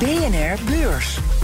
BNR Beurs.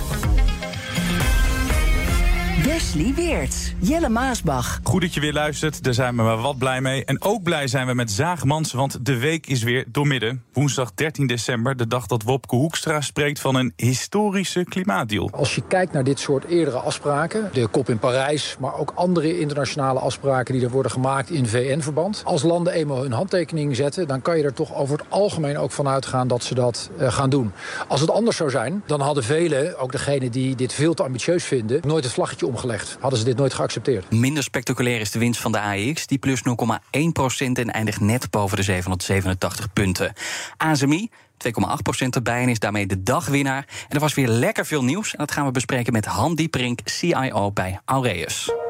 Wesley Weerts, Jelle Maasbach. Goed dat je weer luistert, daar zijn we maar wat blij mee. En ook blij zijn we met Zaagmans, want de week is weer doormidden. Woensdag 13 december, de dag dat Wopke Hoekstra spreekt van een historische klimaatdeal. Als je kijkt naar dit soort eerdere afspraken, de kop in Parijs... maar ook andere internationale afspraken die er worden gemaakt in VN-verband... als landen eenmaal hun handtekening zetten... dan kan je er toch over het algemeen ook van uitgaan dat ze dat uh, gaan doen. Als het anders zou zijn, dan hadden velen, ook degenen die dit veel te ambitieus vinden... nooit het vlaggetje Hadden ze dit nooit geaccepteerd. Minder spectaculair is de winst van de AEX. Die plus 0,1% en eindigt net boven de 787 punten. ASMI 2,8% erbij en is daarmee de dagwinnaar. En er was weer lekker veel nieuws. En dat gaan we bespreken met Han Dieperink, CIO bij Aureus.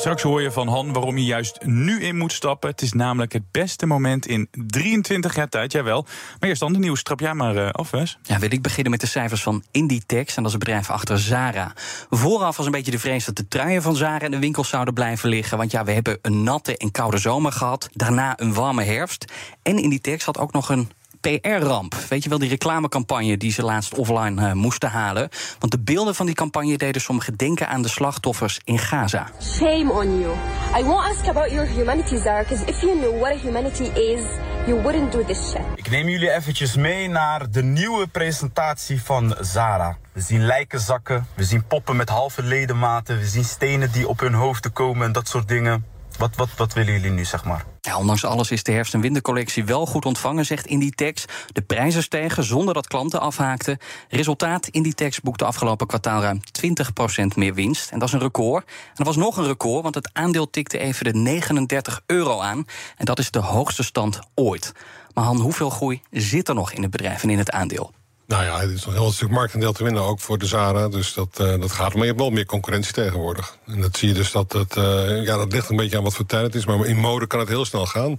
Straks hoor je van Han waarom je juist nu in moet stappen. Het is namelijk het beste moment in 23 jaar tijd, jawel. Maar eerst dan de nieuws. Trap jij maar uh, af, Wes. Ja, wil ik beginnen met de cijfers van Inditex. En dat is het bedrijf achter Zara. Vooraf was een beetje de vrees dat de truien van Zara in de winkels zouden blijven liggen. Want ja, we hebben een natte en koude zomer gehad. Daarna een warme herfst. En Inditex had ook nog een PR-ramp. Weet je wel, die reclamecampagne die ze laatst offline uh, moesten halen. Want de beelden van die campagne deden sommigen denken aan de slachtoffers in Gaza. Shame on you. I won't ask about your humanity, Zara, because if you knew what a humanity is, you wouldn't do this shit. Ik neem jullie eventjes mee naar de nieuwe presentatie van Zara. We zien lijkenzakken, we zien poppen met halve ledematen, we zien stenen die op hun hoofden komen en dat soort dingen. Wat, wat, wat willen jullie nu, zeg maar? Ja, ondanks alles is de herfst- en wintercollectie wel goed ontvangen, zegt Inditex. De prijzen stegen zonder dat klanten afhaakten. Resultaat, Inditex boekte afgelopen kwartaal ruim 20% meer winst. En dat is een record. En dat was nog een record, want het aandeel tikte even de 39 euro aan. En dat is de hoogste stand ooit. Maar Han, hoeveel groei zit er nog in het bedrijf en in het aandeel? Nou ja, het is nog heel een stuk marktendeel te winnen, ook voor de Zara. Dus dat, uh, dat gaat. Maar je hebt wel meer concurrentie tegenwoordig. En dat zie je dus dat het. Uh, ja, dat ligt een beetje aan wat voor tijd het is. Maar in mode kan het heel snel gaan.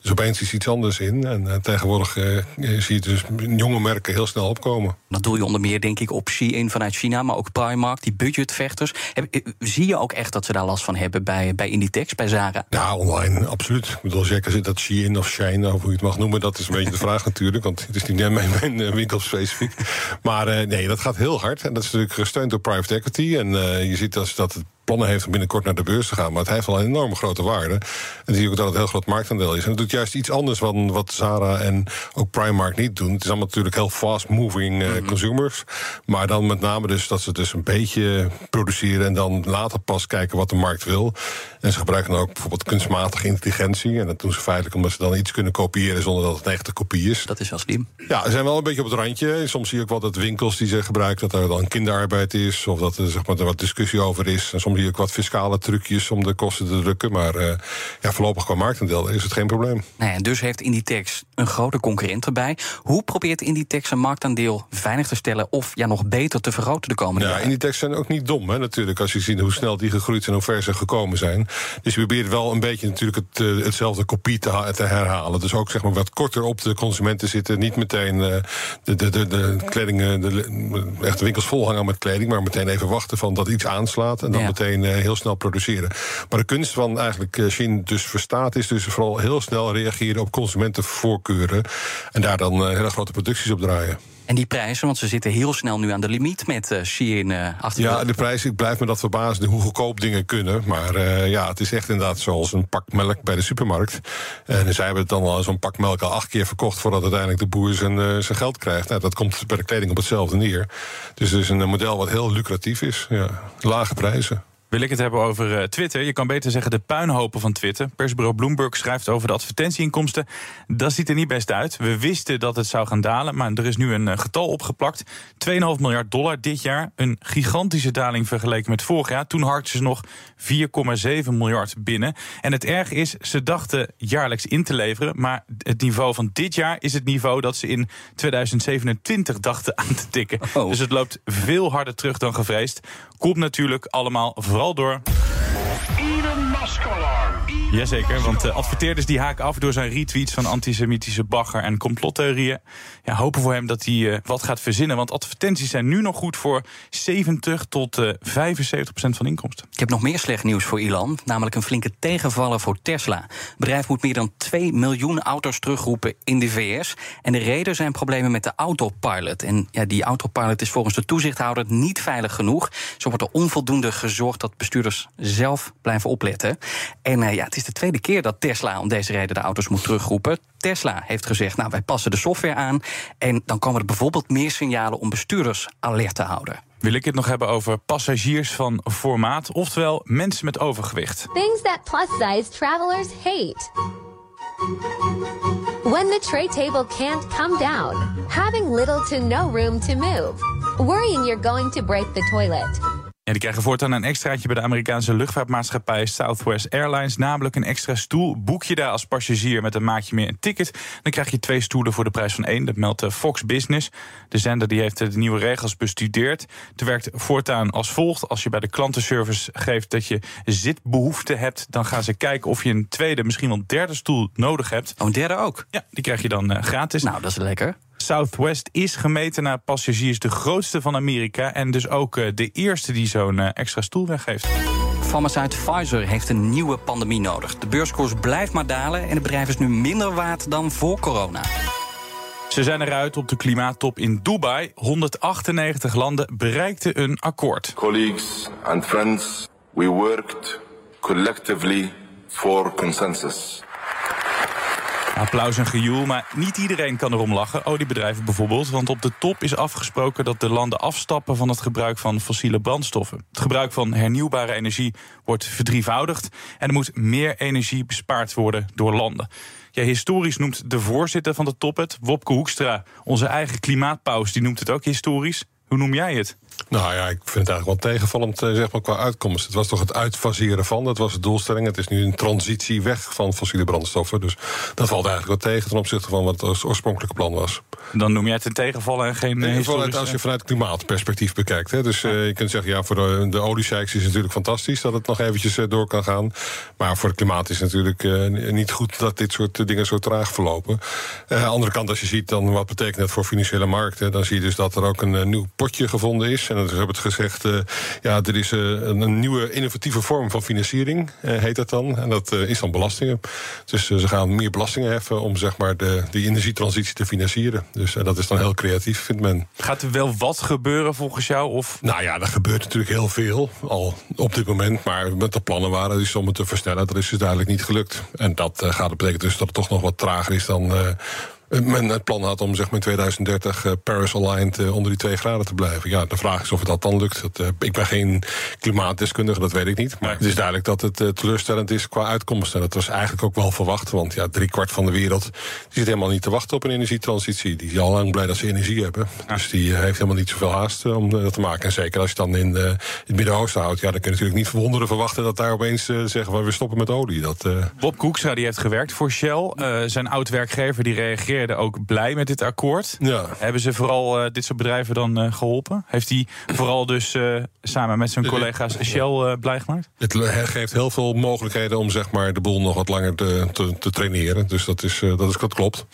Dus opeens is iets anders in. En uh, tegenwoordig zie je dus jonge merken heel snel opkomen. Dat doe je onder meer, denk ik, op Shein vanuit China. Maar ook Primark, die budgetvechters. Heb, zie je ook echt dat ze daar last van hebben bij, bij Inditex, bij Zara? Ja, online, absoluut. Ik bedoel, zeker zit dat Shein of Shine, of hoe je het mag noemen. Dat is een beetje de vraag natuurlijk. Want het is niet mijn, mijn maar uh, nee, dat gaat heel hard. En dat is natuurlijk gesteund door private equity. En uh, je ziet als dat het plannen heeft om binnenkort naar de beurs te gaan. Maar het heeft wel een enorme grote waarde. En zie je ook dat het een heel groot marktaandeel is. En het doet juist iets anders dan wat Zara en ook Primark niet doen. Het is allemaal natuurlijk heel fast-moving uh, consumers. Maar dan met name dus dat ze dus een beetje produceren... en dan later pas kijken wat de markt wil. En ze gebruiken dan ook bijvoorbeeld kunstmatige intelligentie. En dat doen ze feitelijk omdat ze dan iets kunnen kopiëren... zonder dat het een echte kopie is. Dat is wel slim. Ja, ze zijn wel een beetje op het randje. Soms zie je ook wel dat winkels die ze gebruiken... dat er dan kinderarbeid is of dat er zeg maar, er wat discussie over is. En soms zie je ook wat fiscale trucjes om de kosten te drukken. Maar uh, ja, voorlopig qua marktaandeel is het geen probleem. Nee, en dus heeft Inditex een grote concurrent erbij. Hoe probeert Inditex een marktaandeel veilig te stellen... of ja, nog beter te vergroten de komende ja, jaren? Inditex zijn ook niet dom, hè, natuurlijk. Als je ziet hoe snel die gegroeid zijn en hoe ver ze gekomen zijn. Dus je probeert wel een beetje natuurlijk het, uh, hetzelfde kopie te, te, herhalen. Dus ook zeg maar wat korter op de consumenten zitten. Niet meteen uh, de, de, de, de kleding, de, echt de winkels volhangen met kleding... maar meteen even wachten van dat iets aanslaat... en dan ja. meteen heel snel produceren. Maar de kunst van eigenlijk Shin dus verstaat is dus vooral heel snel reageren op consumentenvoorkeuren en daar dan hele grote producties op draaien. En die prijzen, want ze zitten heel snel nu aan de limiet met uh, Shein uh, achter Ja, de prijs, ik blijf me dat verbazen hoe goedkoop dingen kunnen. Maar uh, ja, het is echt inderdaad zoals een pak melk bij de supermarkt. En zij hebben het dan al zo'n pak melk al acht keer verkocht... voordat uiteindelijk de boer zijn, zijn geld krijgt. Nou, dat komt bij de kleding op hetzelfde neer. Dus het is een model wat heel lucratief is. Ja, lage prijzen. Wil ik het hebben over uh, Twitter? Je kan beter zeggen de puinhopen van Twitter. Persbureau Bloomberg schrijft over de advertentieinkomsten. Dat ziet er niet best uit. We wisten dat het zou gaan dalen, maar er is nu een uh, getal opgeplakt. 2,5 miljard dollar dit jaar. Een gigantische daling vergeleken met vorig jaar. Toen harkten ze nog 4,7 miljard binnen. En het erg is, ze dachten jaarlijks in te leveren. Maar het niveau van dit jaar is het niveau dat ze in 2027 dachten aan te tikken. Oh. Dus het loopt veel harder terug dan gevreesd. Komt natuurlijk allemaal vooral door. Jazeker, want uh, adverteerders die haken af door zijn retweets van antisemitische bagger en complottheorieën. Ja, hopen voor hem dat hij uh, wat gaat verzinnen. Want advertenties zijn nu nog goed voor 70 tot uh, 75 procent van inkomsten. Ik heb nog meer slecht nieuws voor Ilan. Namelijk een flinke tegenvaller voor Tesla. Het bedrijf moet meer dan 2 miljoen auto's terugroepen in de VS. En de reden zijn problemen met de autopilot. En ja, die autopilot is volgens de toezichthouder niet veilig genoeg. Zo wordt er onvoldoende gezorgd dat bestuurders zelf blijven opletten. En uh, ja, het is de tweede keer dat Tesla om deze reden de auto's moet terugroepen. Tesla heeft gezegd, nou wij passen de software aan en dan komen er bijvoorbeeld meer signalen om bestuurders alert te houden. Wil ik het nog hebben over passagiers van formaat, oftewel mensen met overgewicht. Things that plus-size travelers hate. When the tray table can't come down, having little to no room to move, worrying you're going to break the toilet. Ja, die krijgen voortaan een extraatje bij de Amerikaanse luchtvaartmaatschappij Southwest Airlines. Namelijk een extra stoel. Boek je daar als passagier met een maatje meer een ticket. Dan krijg je twee stoelen voor de prijs van één. Dat meldt eh, Fox Business. De zender die heeft de nieuwe regels bestudeerd. Het werkt voortaan als volgt. Als je bij de klantenservice geeft dat je zitbehoefte hebt... dan gaan ze kijken of je een tweede, misschien wel een derde stoel nodig hebt. Oh, een derde ook? Ja, die krijg je dan uh, gratis. Nou, dat is lekker. Southwest is gemeten naar passagiers de grootste van Amerika. En dus ook uh, de eerste die zo'n uh, extra stoel weggeeft. Farmaceut Pfizer heeft een nieuwe pandemie nodig. De beurskoers blijft maar dalen en het bedrijf is nu minder waard dan voor corona. Ze zijn eruit op de klimaattop in Dubai. 198 landen bereikten een akkoord. Colleagues and friends, we worked collectively for consensus. Applaus en gejoel, maar niet iedereen kan erom lachen. Oliebedrijven bijvoorbeeld, want op de top is afgesproken dat de landen afstappen van het gebruik van fossiele brandstoffen. Het gebruik van hernieuwbare energie wordt verdrievoudigd en er moet meer energie bespaard worden door landen. Ja, historisch noemt de voorzitter van de top het, Wopke Hoekstra, onze eigen klimaatpaus, die noemt het ook historisch. Hoe noem jij het? Nou ja, ik vind het eigenlijk wel tegenvallend eh, zeg maar, qua uitkomst. Het was toch het uitfaseren van, dat was de doelstelling. Het is nu een transitie weg van fossiele brandstoffen. Dus dat valt eigenlijk wel tegen ten opzichte van wat het oorspronkelijke plan was. Dan noem jij het een tegenvallen en geen nee, vanuit, Als je vanuit klimaatperspectief bekijkt. Hè. Dus uh, je kunt zeggen, ja, voor de, de olieseiks is het natuurlijk fantastisch... dat het nog eventjes uh, door kan gaan. Maar voor het klimaat is het natuurlijk uh, niet goed... dat dit soort dingen zo traag verlopen. aan de andere kant, als je ziet dan wat betekent het voor financiële markten... dan zie je dus dat er ook een nieuw potje gevonden is... En dat hebben het gezegd, uh, ja, er is uh, een nieuwe innovatieve vorm van financiering, uh, heet dat dan. En dat is dan belastingen. Dus ze gaan meer belastingen heffen om zeg maar de, die energietransitie te financieren. Dus dat is dan heel creatief, vindt men. Gaat er wel wat gebeuren volgens jou? Of? Nou ja, er gebeurt natuurlijk heel veel al op dit moment. Maar met de plannen waren die sommen te versnellen, dat is dus duidelijk niet gelukt. En dat gaat betekenen dus dat het toch nog wat trager is dan men het plan had om zeg maar, in 2030 uh, Paris-aligned uh, onder die 2 graden te blijven. Ja, de vraag is of het dat dan lukt. Dat, uh, ik ben geen klimaatdeskundige, dat weet ik niet. Maar het is duidelijk dat het teleurstellend is qua uitkomsten. En dat was eigenlijk ook wel verwacht. Want ja, drie kwart van de wereld die zit helemaal niet te wachten op een energietransitie. Die is al lang blij dat ze energie hebben. Dus die heeft helemaal niet zoveel haast om dat te maken. En zeker als je dan in het Midden-Oosten houdt. Ja, dan kun je natuurlijk niet verwonderen verwachten dat daar opeens zeggen we stoppen met olie. Dat, Bob Koekstra die heeft gewerkt voor Shell. zijn oud-werkgever die reageert ook blij met dit akkoord. Ja. Hebben ze vooral uh, dit soort bedrijven dan uh, geholpen? Heeft hij vooral dus uh, samen met zijn collega's Shell blij gemaakt? Het geeft heel veel mogelijkheden om zeg maar, de boel nog wat langer te, te, te traineren. Dus dat, is, dat, is, dat klopt.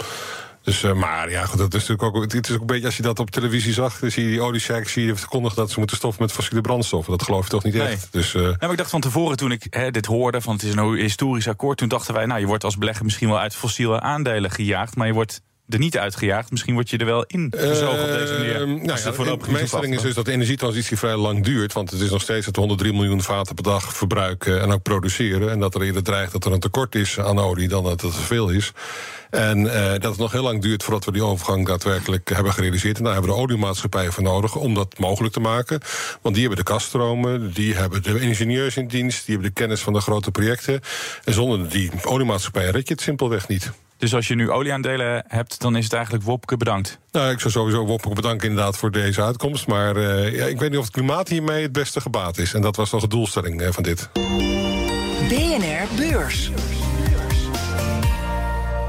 Dus, uh, maar ja, goed, dat is natuurlijk ook, het is ook een beetje als je dat op televisie zag, dan zie je die oliesheiks zie je verkondigen dat ze moeten stoffen met fossiele brandstoffen. Dat geloof je toch niet nee. echt. Dus, uh, ja, maar ik dacht van tevoren toen ik hè, dit hoorde, van het is een historisch akkoord, toen dachten wij, nou, je wordt als belegger misschien wel uit fossiele aandelen gejaagd, maar je wordt er niet uitgejaagd. Misschien word je er wel in gezogen op deze manier. Ehm, nou ja, voorlopig mijn stelling is dus dat de energietransitie vrij lang duurt. Want het is nog steeds dat we 103 miljoen vaten per dag verbruiken en ook produceren. En dat er eerder dreigt dat er een tekort is aan olie dan dat het te veel is. En eh, dat het nog heel lang duurt voordat we die overgang daadwerkelijk hebben gerealiseerd. En daar hebben we de oliemaatschappijen voor nodig om dat mogelijk te maken. Want die hebben de kaststromen, die hebben de ingenieurs in dienst, die hebben de kennis van de grote projecten. En zonder die oliemaatschappijen red je het simpelweg niet. Dus als je nu olieaandelen hebt, dan is het eigenlijk Wopke bedankt. Nou, ik zou sowieso Wopke bedanken inderdaad voor deze uitkomst. Maar eh, ja, ik weet niet of het klimaat hiermee het beste gebaat is. En dat was nog de doelstelling eh, van dit. BNR Beurs.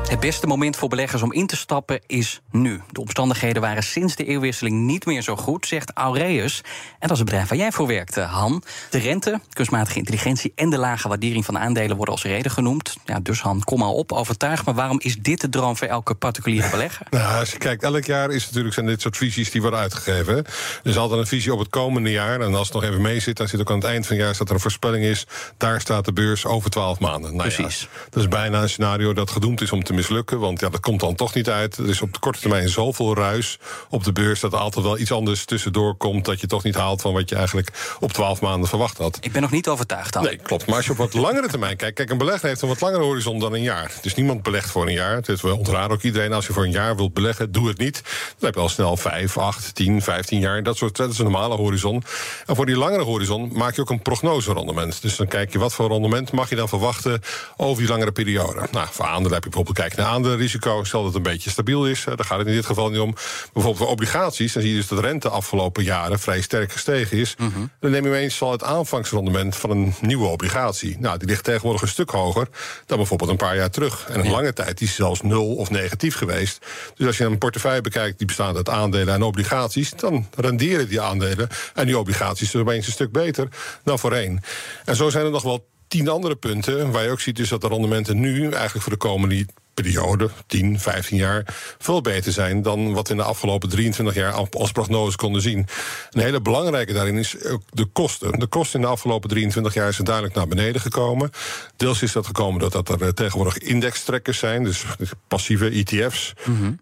Het beste moment voor beleggers om in te stappen is nu. De omstandigheden waren sinds de eeuwwisseling niet meer zo goed, zegt Aureus. En dat is het bedrijf waar jij voor werkt, eh, Han. De rente, kunstmatige intelligentie en de lage waardering van aandelen worden als reden genoemd. Ja, dus Han, kom maar op, overtuig me. Waarom is dit de droom voor elke particuliere belegger? Nou, als je kijkt, elk jaar is natuurlijk, zijn dit soort visies die worden uitgegeven. Er is altijd een visie op het komende jaar. En als het nog even mee zit, dan zit ook aan het eind van het jaar... dat er een voorspelling is, daar staat de beurs over 12 maanden. Nou, Precies. Ja, dat is bijna een scenario dat gedoemd is om te mislukken. Want ja, dat komt dan toch niet uit. Er is op de korte termijn zoveel ruis op de beurs... dat er altijd wel iets anders tussendoor komt... dat je toch niet haalt van wat je eigenlijk op 12 maanden verwacht had. Ik ben nog niet overtuigd, Han. Nee, klopt. Maar als je op wat langere termijn kijkt... Kijk, een belegger heeft een wat langere horizon dan een jaar. Dus niemand belegt voor een jaar. Dus we ontraden ook iedereen... als je voor een jaar wilt beleggen, doe het niet. Dan heb je al snel 5, 8, 10, 15 jaar. Dat, soort, dat is een normale horizon. En voor die langere horizon maak je ook een prognose-rendement. Dus dan kijk je wat voor rendement mag je dan verwachten... over die langere periode. Nou, voor aandelen heb je bijvoorbeeld kijken naar aandelenrisico. Stel dat het een beetje stabiel is. eh, Daar gaat het in dit geval niet om. Bijvoorbeeld voor obligaties. Dan zie je dus dat de rente afgelopen jaren vrij sterk gestegen is. Dan neem je ineens al het aanvangsrendement van een nieuwe obligatie. Nou, die ligt tegenwoordig een stuk hoger dan bijvoorbeeld een paar jaar terug. En een lange tijd is die zelfs nul of negatief geweest. Dus als je een portefeuille bekijkt die bestaat uit aandelen en obligaties, dan renderen die aandelen en die obligaties er opeens een stuk beter dan voorheen. En zo zijn er nog wel tien andere punten waar je ook ziet dus dat de rendementen nu eigenlijk voor de komende periode, 10, 15 jaar, veel beter zijn dan wat we in de afgelopen 23 jaar als prognose konden zien. Een hele belangrijke daarin is de kosten. De kosten in de afgelopen 23 jaar zijn duidelijk naar beneden gekomen. Deels is dat gekomen doordat er eh, tegenwoordig indextrekkers zijn, dus passieve ETF's.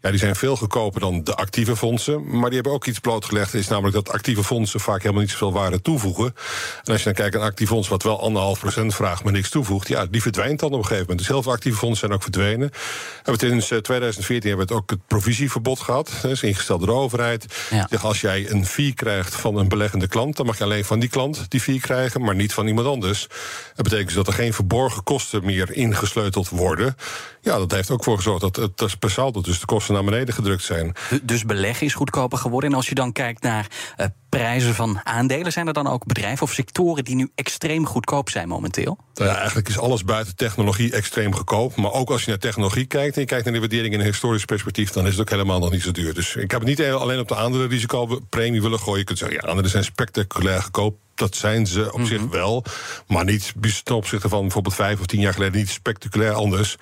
Ja, die zijn veel goedkoper dan de actieve fondsen. Maar die hebben ook iets blootgelegd, is namelijk dat actieve fondsen vaak helemaal niet zoveel waarde toevoegen. En als je dan kijkt naar een actief fonds wat wel anderhalf procent vraagt, maar niks toevoegt, ja, die verdwijnt dan op een gegeven moment. Dus heel veel actieve fondsen zijn ook verdwenen. Hebben sinds eh, 2014 hebben we het ook het provisieverbod gehad. Dat is ingesteld door de overheid. Ja. Zeg, als jij een fee krijgt van een beleggende klant, dan mag je alleen van die klant die fee krijgen, maar niet van iemand anders. Dat betekent dus dat er geen verborgen kosten meer ingesleuteld worden. Ja, dat heeft ook voor gezorgd dat het dat per saldo dus de kosten naar beneden gedrukt zijn. Du- Dus beleggen is goedkoper geworden. En als je dan kijkt naar eh, prijzen van aandelen, zijn er dan ook bedrijven of sectoren die nu extreem goedkoop zijn momenteel? Nou ja, eigenlijk is alles buiten technologie extreem goedkoop. Maar ook als je naar technologie kijkt en je kijkt naar de waardering in een historisch perspectief, dan is het ook helemaal nog niet zo duur. Dus ik heb het niet alleen op de aandelenrisicopremie willen gooien. Je kunt zeggen, ja, aandelen zijn spectaculair goedkoop. Dat zijn ze op zich wel. Maar niet ten opzichte van bijvoorbeeld vijf of tien jaar geleden niet spectaculair anders.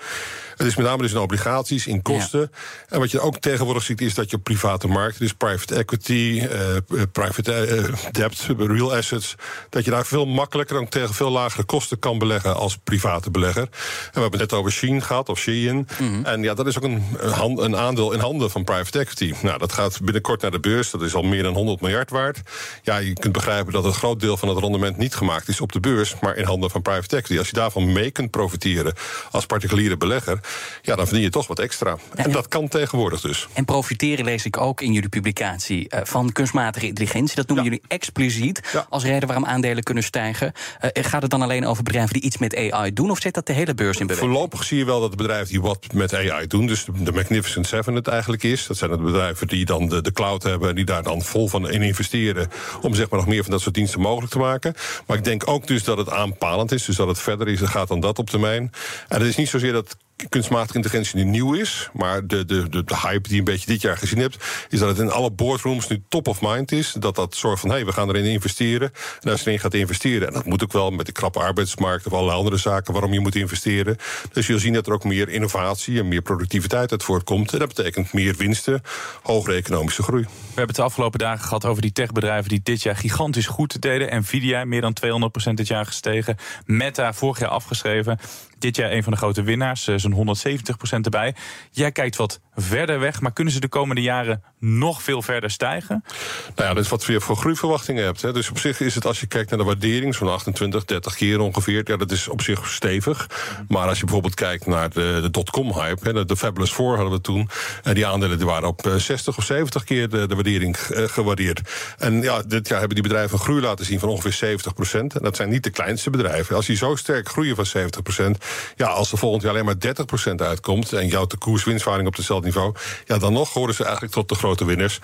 Het is met name dus in obligaties, in kosten. En wat je ook tegenwoordig ziet, is dat je op private markten, dus private equity, eh, eh, private eh, debt, real assets, dat je daar veel makkelijker en tegen veel lagere kosten kan beleggen als private belegger. En we hebben het net over Sheen gehad, of Shein. En ja, dat is ook een, een hand- een aandeel in handen van private equity. Nou, dat gaat binnenkort naar de beurs. Dat is al meer dan 100 miljard waard. Ja, je kunt begrijpen dat een groot deel van het rendement niet gemaakt is op de beurs, maar in handen van private equity. Als je daarvan mee kunt profiteren als particuliere belegger, ja, dan verdien je toch wat extra. En dat kan tegenwoordig dus. En profiteren lees ik ook in jullie publicatie eh, van kunstmatige intelligentie. Dat noemen jullie expliciet als reden waarom aandelen kunnen stijgen. Eh, gaat het dan alleen over bedrijven die iets met AI doen, of zet dat de hele beurs in beweging? Voorlopig zie je wel dat de bedrijven die wat met AI doen, dus de Magnificent Seven het eigenlijk is. Dat zijn de bedrijven die dan de, de cloud hebben en die daar dan vol van in investeren. Om zeg maar nog meer van dat soort diensten mogelijk te maken. Maar ik denk ook dus dat het aanpalend is, dus dat het verder is gaat dan dat op termijn. En het is niet zozeer dat kunstmatige intelligentie nu nieuw is. Maar de, de, de, hype die een beetje dit jaar gezien hebt... is dat het in alle boardrooms nu top of mind is. Dat dat zorgt van, hé, hey, we gaan erin investeren. En als je erin gaat investeren... en dat moet ook wel met de krappe arbeidsmarkt... of allerlei andere zaken waarom je moet investeren. Dus je zien dat er ook meer innovatie en meer productiviteit uit voortkomt. En dat betekent meer winsten, hogere economische groei. We hebben het de afgelopen dagen gehad over die techbedrijven die dit jaar gigantisch goed deden. Nvidia, meer dan 200% dit jaar gestegen. Meta, vorig jaar afgeschreven. Dit jaar een van de grote winnaars, eh, zo'n 170% erbij. Jij kijkt wat verder weg. Maar kunnen ze de komende jaren nog veel verder stijgen? Nou ja, dat is wat je voor groeiverwachtingen hebt. Hè. Dus op zich is het, als je kijkt naar de waardering, zo'n 28, 30 keer ongeveer. Ja, dat is op zich stevig. Maar als je bijvoorbeeld kijkt naar de, de dotcom-hype, de, de Fabulous 4 hadden we toen. En die aandelen die waren op 60 of 70 keer de, de waardering gewaardeerd. En ja, dit jaar hebben die bedrijven een groei laten zien van ongeveer 70 procent. En dat zijn niet de kleinste bedrijven. Als die zo sterk groeien van 70 procent, ja, als er volgend jaar alleen maar 30 procent uitkomt en jouw de koers-winstvaring op niveau, ja, dan nog horen ze eigenlijk tot de grote winners.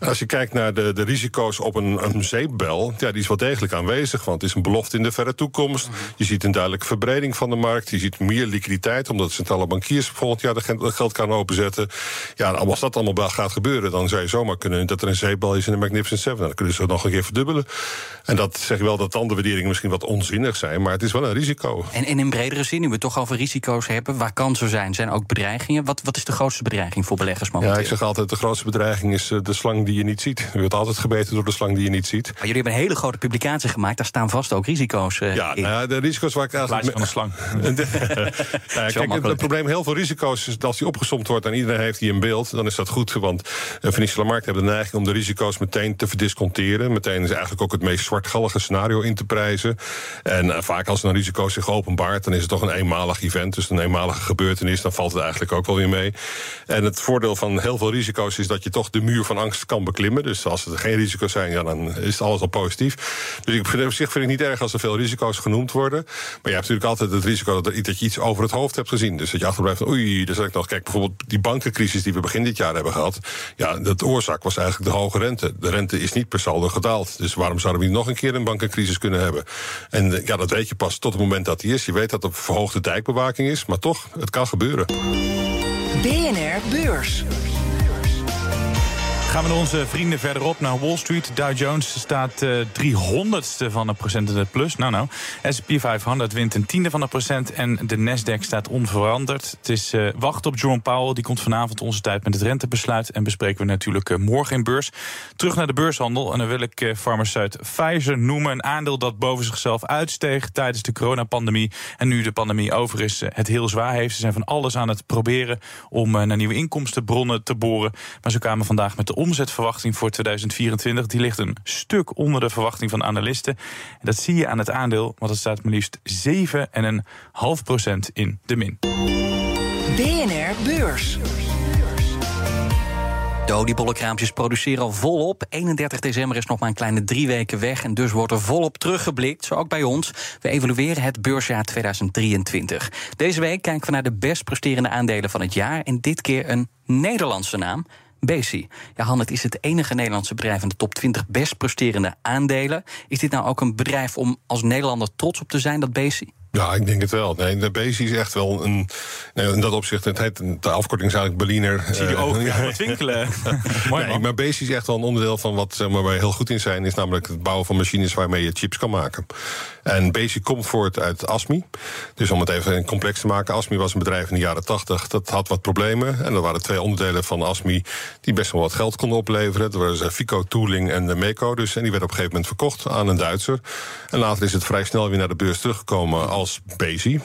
En als je kijkt naar de, de risico's op een, een zeepbel, ja, die is wel degelijk aanwezig, want het is een belofte in de verre toekomst. Je ziet een duidelijke verbreding van de markt, je ziet meer liquiditeit, omdat centrale bankiers volgend jaar de geld kan openzetten. Ja, als dat allemaal gaat gebeuren, dan zou je zomaar kunnen dat er een zeepbel is in de Magnificent Seven. Dan kunnen ze nog een keer verdubbelen. En dat zeg wel dat andere waarderingen misschien wat onzinnig zijn, maar het is wel een risico. En, en in bredere zin, nu we het toch over risico's hebben, waar kansen zijn, zijn ook bedreigingen. Wat, wat is de grootste bedreiging voor beleggers momenteel? Ja, ik zeg altijd, de grootste bedreiging is eh, de slang die je niet ziet. Je wordt altijd gebeten door de slang die je niet ziet. Maar jullie hebben een hele grote publicatie gemaakt, daar staan vast ook risico's uh, ja, in. Nou, de risico's waar ik eigenlijk... van de slang. nou, kijk, het, het, probleem, heel veel risico's, is als die opgesomd wordt en iedereen heeft die in beeld, dan is dat goed. Want uh, financiële markten hebben de neiging om de risico's meteen te verdisconteren. Meteen is eigenlijk ook het meest zwartgallige scenario in te prijzen. En uh, vaak als een risico zich openbaart, dan is het toch een eenmalig event. Dus een eenmalige gebeurtenis, dan valt het eigenlijk ook wel weer mee. En het voordeel van heel veel risico's is dat je toch de muur van angst kan beklimmen. Dus als er geen risico's zijn, ja, dan is alles al positief. Dus ik vind, op zich vind ik niet erg als er veel risico's genoemd worden. Maar je hebt natuurlijk altijd het risico dat, er, dat je iets over het hoofd hebt gezien. Dus dat je achterblijft van oei, dan zeg ik nog, kijk bijvoorbeeld die bankencrisis die we begin dit jaar hebben gehad. Ja, de oorzaak was eigenlijk de hoge rente. De rente is niet per saldo gedaald. Dus waarom zouden we niet nog een keer een bankencrisis kunnen hebben? En ja, dat weet je pas tot het moment dat die is. Je weet dat er verhoogde dijkbewaking is, maar toch, het kan gebeuren. BNR Beurs. Gaan we onze vrienden verderop naar Wall Street. Dow Jones staat uh, 300ste van een procent in het plus. Nou, nou. S&P 500 wint een tiende van een procent. En de Nasdaq staat onveranderd. Het is uh, wacht op Jerome Powell. Die komt vanavond onze tijd met het rentebesluit. En bespreken we natuurlijk uh, morgen in beurs. Terug naar de beurshandel. En dan wil ik farmaceut Pfizer noemen. Een aandeel dat boven zichzelf uitsteeg tijdens de coronapandemie. En nu de pandemie over is, het heel zwaar heeft. Ze zijn van alles aan het proberen om naar nieuwe inkomstenbronnen te boren. Maar ze kwamen vandaag met de omzetverwachting voor 2024 die ligt een stuk onder de verwachting van analisten. En dat zie je aan het aandeel, want het staat maar liefst 7,5% in de min. BNR Beurs. De oliebollenkraampjes produceren al volop. 31 december is nog maar een kleine drie weken weg. En dus wordt er volop teruggeblikt. Zo ook bij ons. We evalueren het beursjaar 2023. Deze week kijken we naar de best presterende aandelen van het jaar. En dit keer een Nederlandse naam. Besi. Ja, het is het enige Nederlandse bedrijf in de top 20 best presterende aandelen. Is dit nou ook een bedrijf om als Nederlander trots op te zijn, dat Besi? Ja, ik denk het wel. Nee, de Bezi is echt wel een. Nee, in dat opzicht, het heet, de afkorting is eigenlijk Berliner. Zie je ogen uh, twinkelen. Mooi, nee, maar Bezi is echt wel een onderdeel van wat zeg maar, wij heel goed in zijn, is namelijk het bouwen van machines waarmee je chips kan maken. En Bezi komt voort uit ASMI. Dus om het even complex te maken, ASMI was een bedrijf in de jaren 80. Dat had wat problemen. En er waren twee onderdelen van ASMI die best wel wat geld konden opleveren. Dat waren Fico Tooling en de Meco. Dus, en die werd op een gegeven moment verkocht aan een Duitser. En later is het vrij snel weer naar de beurs teruggekomen als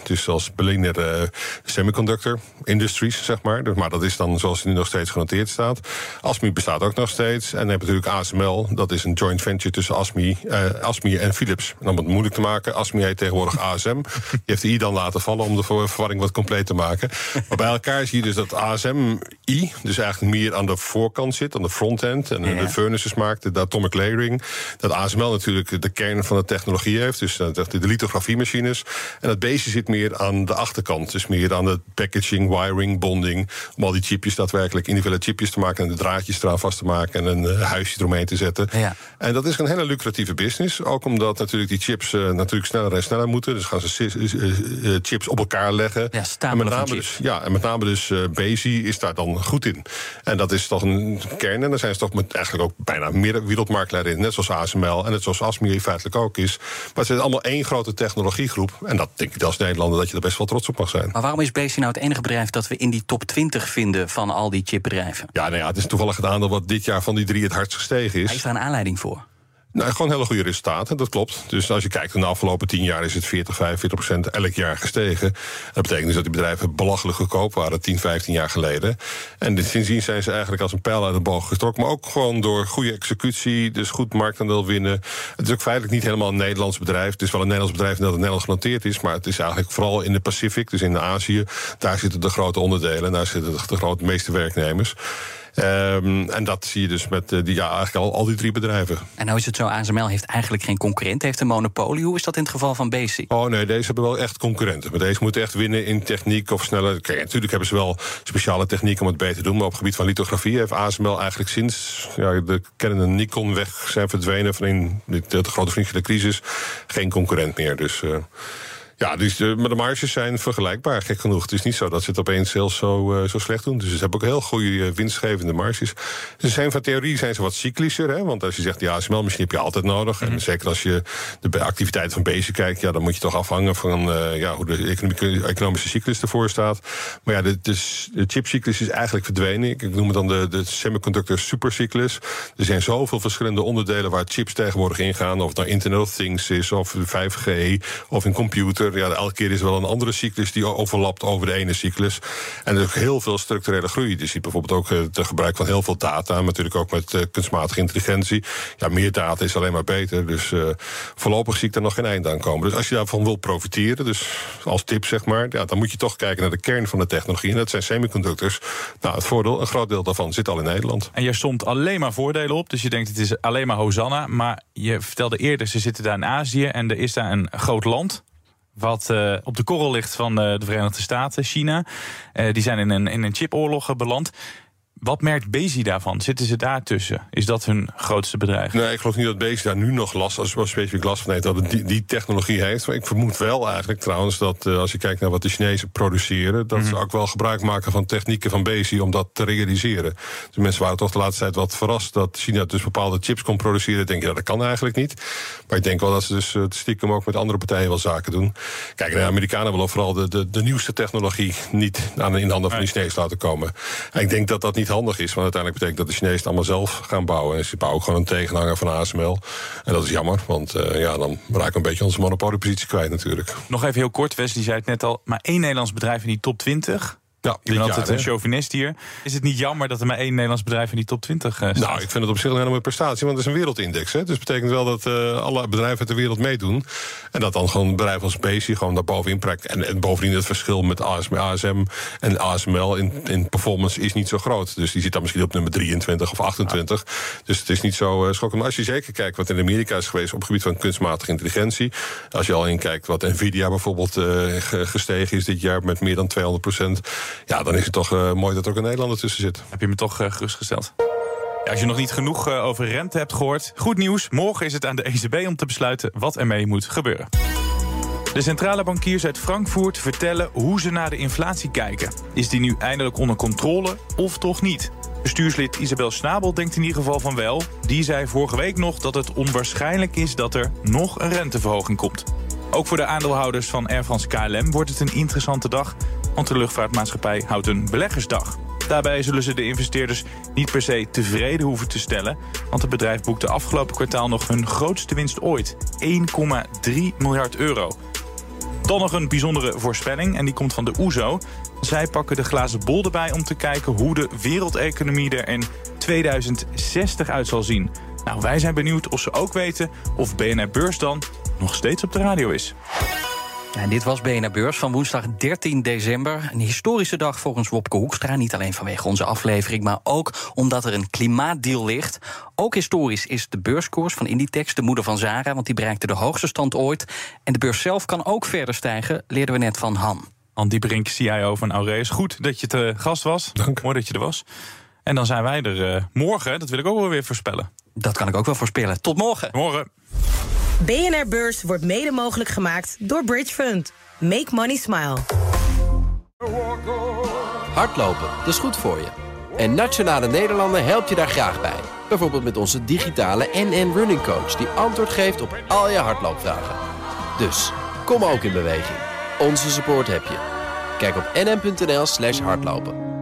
dus als Berliner uh, Semiconductor Industries, zeg maar. Dus, maar dat is dan zoals het nu nog steeds genoteerd staat. ASMI bestaat ook nog steeds. En dan heb je natuurlijk ASML, dat is een joint venture tussen ASMI, uh, ASMI en Philips. En om het moeilijk te maken, ASMI heet tegenwoordig ASM. Je heeft de I dan laten vallen om de verwarring wat compleet te maken. Maar bij elkaar zie je dus dat ASM-I, dus eigenlijk meer aan de voorkant zit, aan de frontend. En ja. de furnaces maakt, de atomic layering. Dat ASML natuurlijk de kern van de technologie heeft, dus de lithografiemachines. En dat beestje zit meer aan de achterkant. Dus meer aan de packaging, wiring, bonding. Om al die chipjes daadwerkelijk individuele chipjes te maken. En de draadjes eraan vast te maken. En een uh, huisje eromheen te zetten. Ja. En dat is een hele lucratieve business. Ook omdat natuurlijk die chips uh, natuurlijk sneller en sneller moeten. Dus gaan ze uh, chips op elkaar leggen. Ja, en met name dus, ja, en met name dus Bezi is daar dan goed in. En dat is toch een kern. En daar zijn ze toch met eigenlijk ook bijna meer wereldmarktleider in. Net zoals ASML en net zoals ASMI feitelijk ook is. Maar het is allemaal één grote technologiegroep. En dat denk ik als Nederlander dat je er best wel trots op mag zijn. Maar waarom is BC nou het enige bedrijf dat we in die top 20 vinden van al die chipbedrijven? Ja, nou ja, het is toevallig het aandeel wat dit jaar van die drie het hardst gestegen is. Is daar een aanleiding voor? Nou, gewoon hele goede resultaten, dat klopt. Dus als je kijkt naar de afgelopen tien jaar is het 40, 45 procent elk jaar gestegen. Dat betekent dus dat die bedrijven belachelijk goedkoop waren 10, 15 jaar geleden. En sindsdien zijn ze eigenlijk als een pijl uit de boog getrokken. Maar ook gewoon door goede executie, dus goed marktaandeel winnen. Het is ook feitelijk niet helemaal een Nederlands bedrijf. Het is wel een Nederlands bedrijf dat in Nederland genoteerd is. Maar het is eigenlijk vooral in de Pacific, dus in Azië. Daar zitten de grote onderdelen, daar zitten de, de grote meeste werknemers. Um, en dat zie je dus met uh, die, ja, eigenlijk al, al die drie bedrijven. En nou is het zo, ASML heeft eigenlijk geen concurrent, heeft een monopolie. Hoe is dat in het geval van Basic? Oh nee, deze hebben wel echt concurrenten. Maar deze moeten echt winnen in techniek of sneller. Kijk, natuurlijk hebben ze wel speciale techniek om het beter te doen. Maar op het gebied van lithografie heeft ASML eigenlijk sinds ja, de kennende Nikon weg zijn verdwenen van in de, de grote financiële crisis geen concurrent meer. Dus. Uh, ja, dus de, maar de marges zijn vergelijkbaar, gek genoeg. Het is niet zo dat ze het opeens zelfs zo, uh, zo slecht doen. Dus ze hebben ook heel goede uh, winstgevende marges. Ze zijn van theorie zijn ze wat cyclischer. Hè? Want als je zegt, ja, ASML-machine heb je altijd nodig. Mm -hmm. En zeker als je de activiteit van bezig kijkt... Ja, dan moet je toch afhangen van uh, ja, hoe de economische cyclus ervoor staat. Maar ja, de, de, de chipcyclus is eigenlijk verdwenen. Ik noem het dan de, de semiconductor supercyclus. Er zijn zoveel verschillende onderdelen waar chips tegenwoordig ingaan. Of het nou Internet of Things is, of 5G, of een computer ja, elke keer is er wel een andere cyclus die overlapt over de ene cyclus. En er is ook heel veel structurele groei. Je ziet bijvoorbeeld ook het gebruik van heel veel data, natuurlijk ook met uh, kunstmatige intelligentie. Ja, meer data is alleen maar beter. Dus uh, voorlopig zie ik er nog geen eind aan komen. Dus als je daarvan wil profiteren, dus als tip zeg maar, ja, dan moet je toch kijken naar de kern van de technologie. En dat zijn semiconductors. Nou, het voordeel, een groot deel daarvan zit al in Nederland. En je stond alleen maar voordelen op, dus je denkt het is alleen maar Hosanna. Maar je vertelde eerder, ze zitten daar in Azië en er is daar een groot land wat uh, op de korrel ligt van de, de Verenigde Staten, China. Uh, die zijn in een, in een chipoorlog beland. Wat merkt Bezi daarvan? Zitten ze daar tussen? Is dat hun grootste bedrijf? Nee, ik geloof niet dat Bezi daar nu nog last, als specifiek last van heeft, dat het die, die, technologie heeft. Maar ik vermoed wel eigenlijk trouwens dat uh, als je kijkt naar wat de Chinezen produceren, dat mm -hmm. ze ook wel gebruik maken van technieken van Bezi om dat te realiseren. Dus mensen waren toch de laatste tijd wat verrast dat China dus bepaalde chips kon produceren. Denk je, dat, dat kan eigenlijk niet. Maar ik denk wel dat ze dus uh, stiekem ook met andere partijen wel zaken doen. Kijk, de Amerikanen willen vooral de, de, de nieuwste technologie niet aan in de handen van de Chinezen laten komen. En ik denk dat dat niet handig is. Want uiteindelijk betekent dat de Chinezen het allemaal zelf gaan bouwen. En ze bouwen ook gewoon een tegenhanger van ASML. En dat is jammer, want uh, ja, dan raken we een beetje onze monopoliepositie kwijt natuurlijk. Nog even heel kort, Wesley zei het net al. Maar één Nederlands bedrijf in die top 20. Ja, ik ben altijd een chauvinist hier. Is het niet jammer dat er maar één Nederlands bedrijf in die top 20 uh, staat? Nou, ik vind het op zich een hele mooie prestatie, want het is een wereldindex. Hè. Dus dat betekent wel dat uh, alle bedrijven uit de wereld meedoen. En dat dan gewoon een bedrijf als Bezi gewoon daar bovenin prijkt. En, en bovendien het verschil met ASM, ASM en ASML in, in performance is niet zo groot. Dus die zit dan misschien op nummer 23 of 28. Ja. Dus het is niet zo uh, schokkend. Maar als je zeker kijkt wat in Amerika is geweest op het gebied van kunstmatige intelligentie. Als je al in kijkt wat Nvidia bijvoorbeeld gestegen is dit jaar met meer dan 200 procent. Ja, dan is het toch uh, mooi dat er ook een Nederlander tussen zit. Heb je me toch uh, gerustgesteld? Als je nog niet genoeg uh, over rente hebt gehoord, goed nieuws. Morgen is het aan de ECB om te besluiten wat ermee moet gebeuren. De centrale bankiers uit Frankfurt vertellen hoe ze naar de inflatie kijken. Is die nu eindelijk onder controle of toch niet? Bestuurslid Isabel Snabel denkt in ieder geval van wel. Die zei vorige week nog dat het onwaarschijnlijk is dat er nog een renteverhoging komt. Ook voor de aandeelhouders van Air France KLM wordt het een interessante dag, want de luchtvaartmaatschappij houdt een beleggersdag. Daarbij zullen ze de investeerders niet per se tevreden hoeven te stellen, want het bedrijf boekte afgelopen kwartaal nog hun grootste winst ooit: 1,3 miljard euro. Dan nog een bijzondere voorspelling en die komt van de OESO. Zij pakken de glazen bol erbij om te kijken hoe de wereldeconomie er in 2060 uit zal zien. Nou, wij zijn benieuwd of ze ook weten of BNR Beurs dan nog steeds op de radio is. En dit was BNR Beurs van woensdag 13 december. Een historische dag volgens Wopke Hoekstra. Niet alleen vanwege onze aflevering, maar ook omdat er een klimaatdeal ligt. Ook historisch is de beurskoers van Inditex, de moeder van Zara... want die bereikte de hoogste stand ooit. En de beurs zelf kan ook verder stijgen, leerden we net van Han. Han Dieperink, CIO van Aureus. Goed dat je te gast was. Dank. Mooi dat je er was. En dan zijn wij er uh, morgen, dat wil ik ook wel weer voorspellen. Dat kan ik ook wel voorspellen. Tot morgen. Morgen. BNR Beurs wordt mede mogelijk gemaakt door Bridge Fund. Make money smile. Hardlopen, dat is goed voor je. En Nationale Nederlanden helpt je daar graag bij. Bijvoorbeeld met onze digitale NN Running Coach... die antwoord geeft op al je hardloopvragen. Dus, kom ook in beweging. Onze support heb je. Kijk op nn.nl slash hardlopen.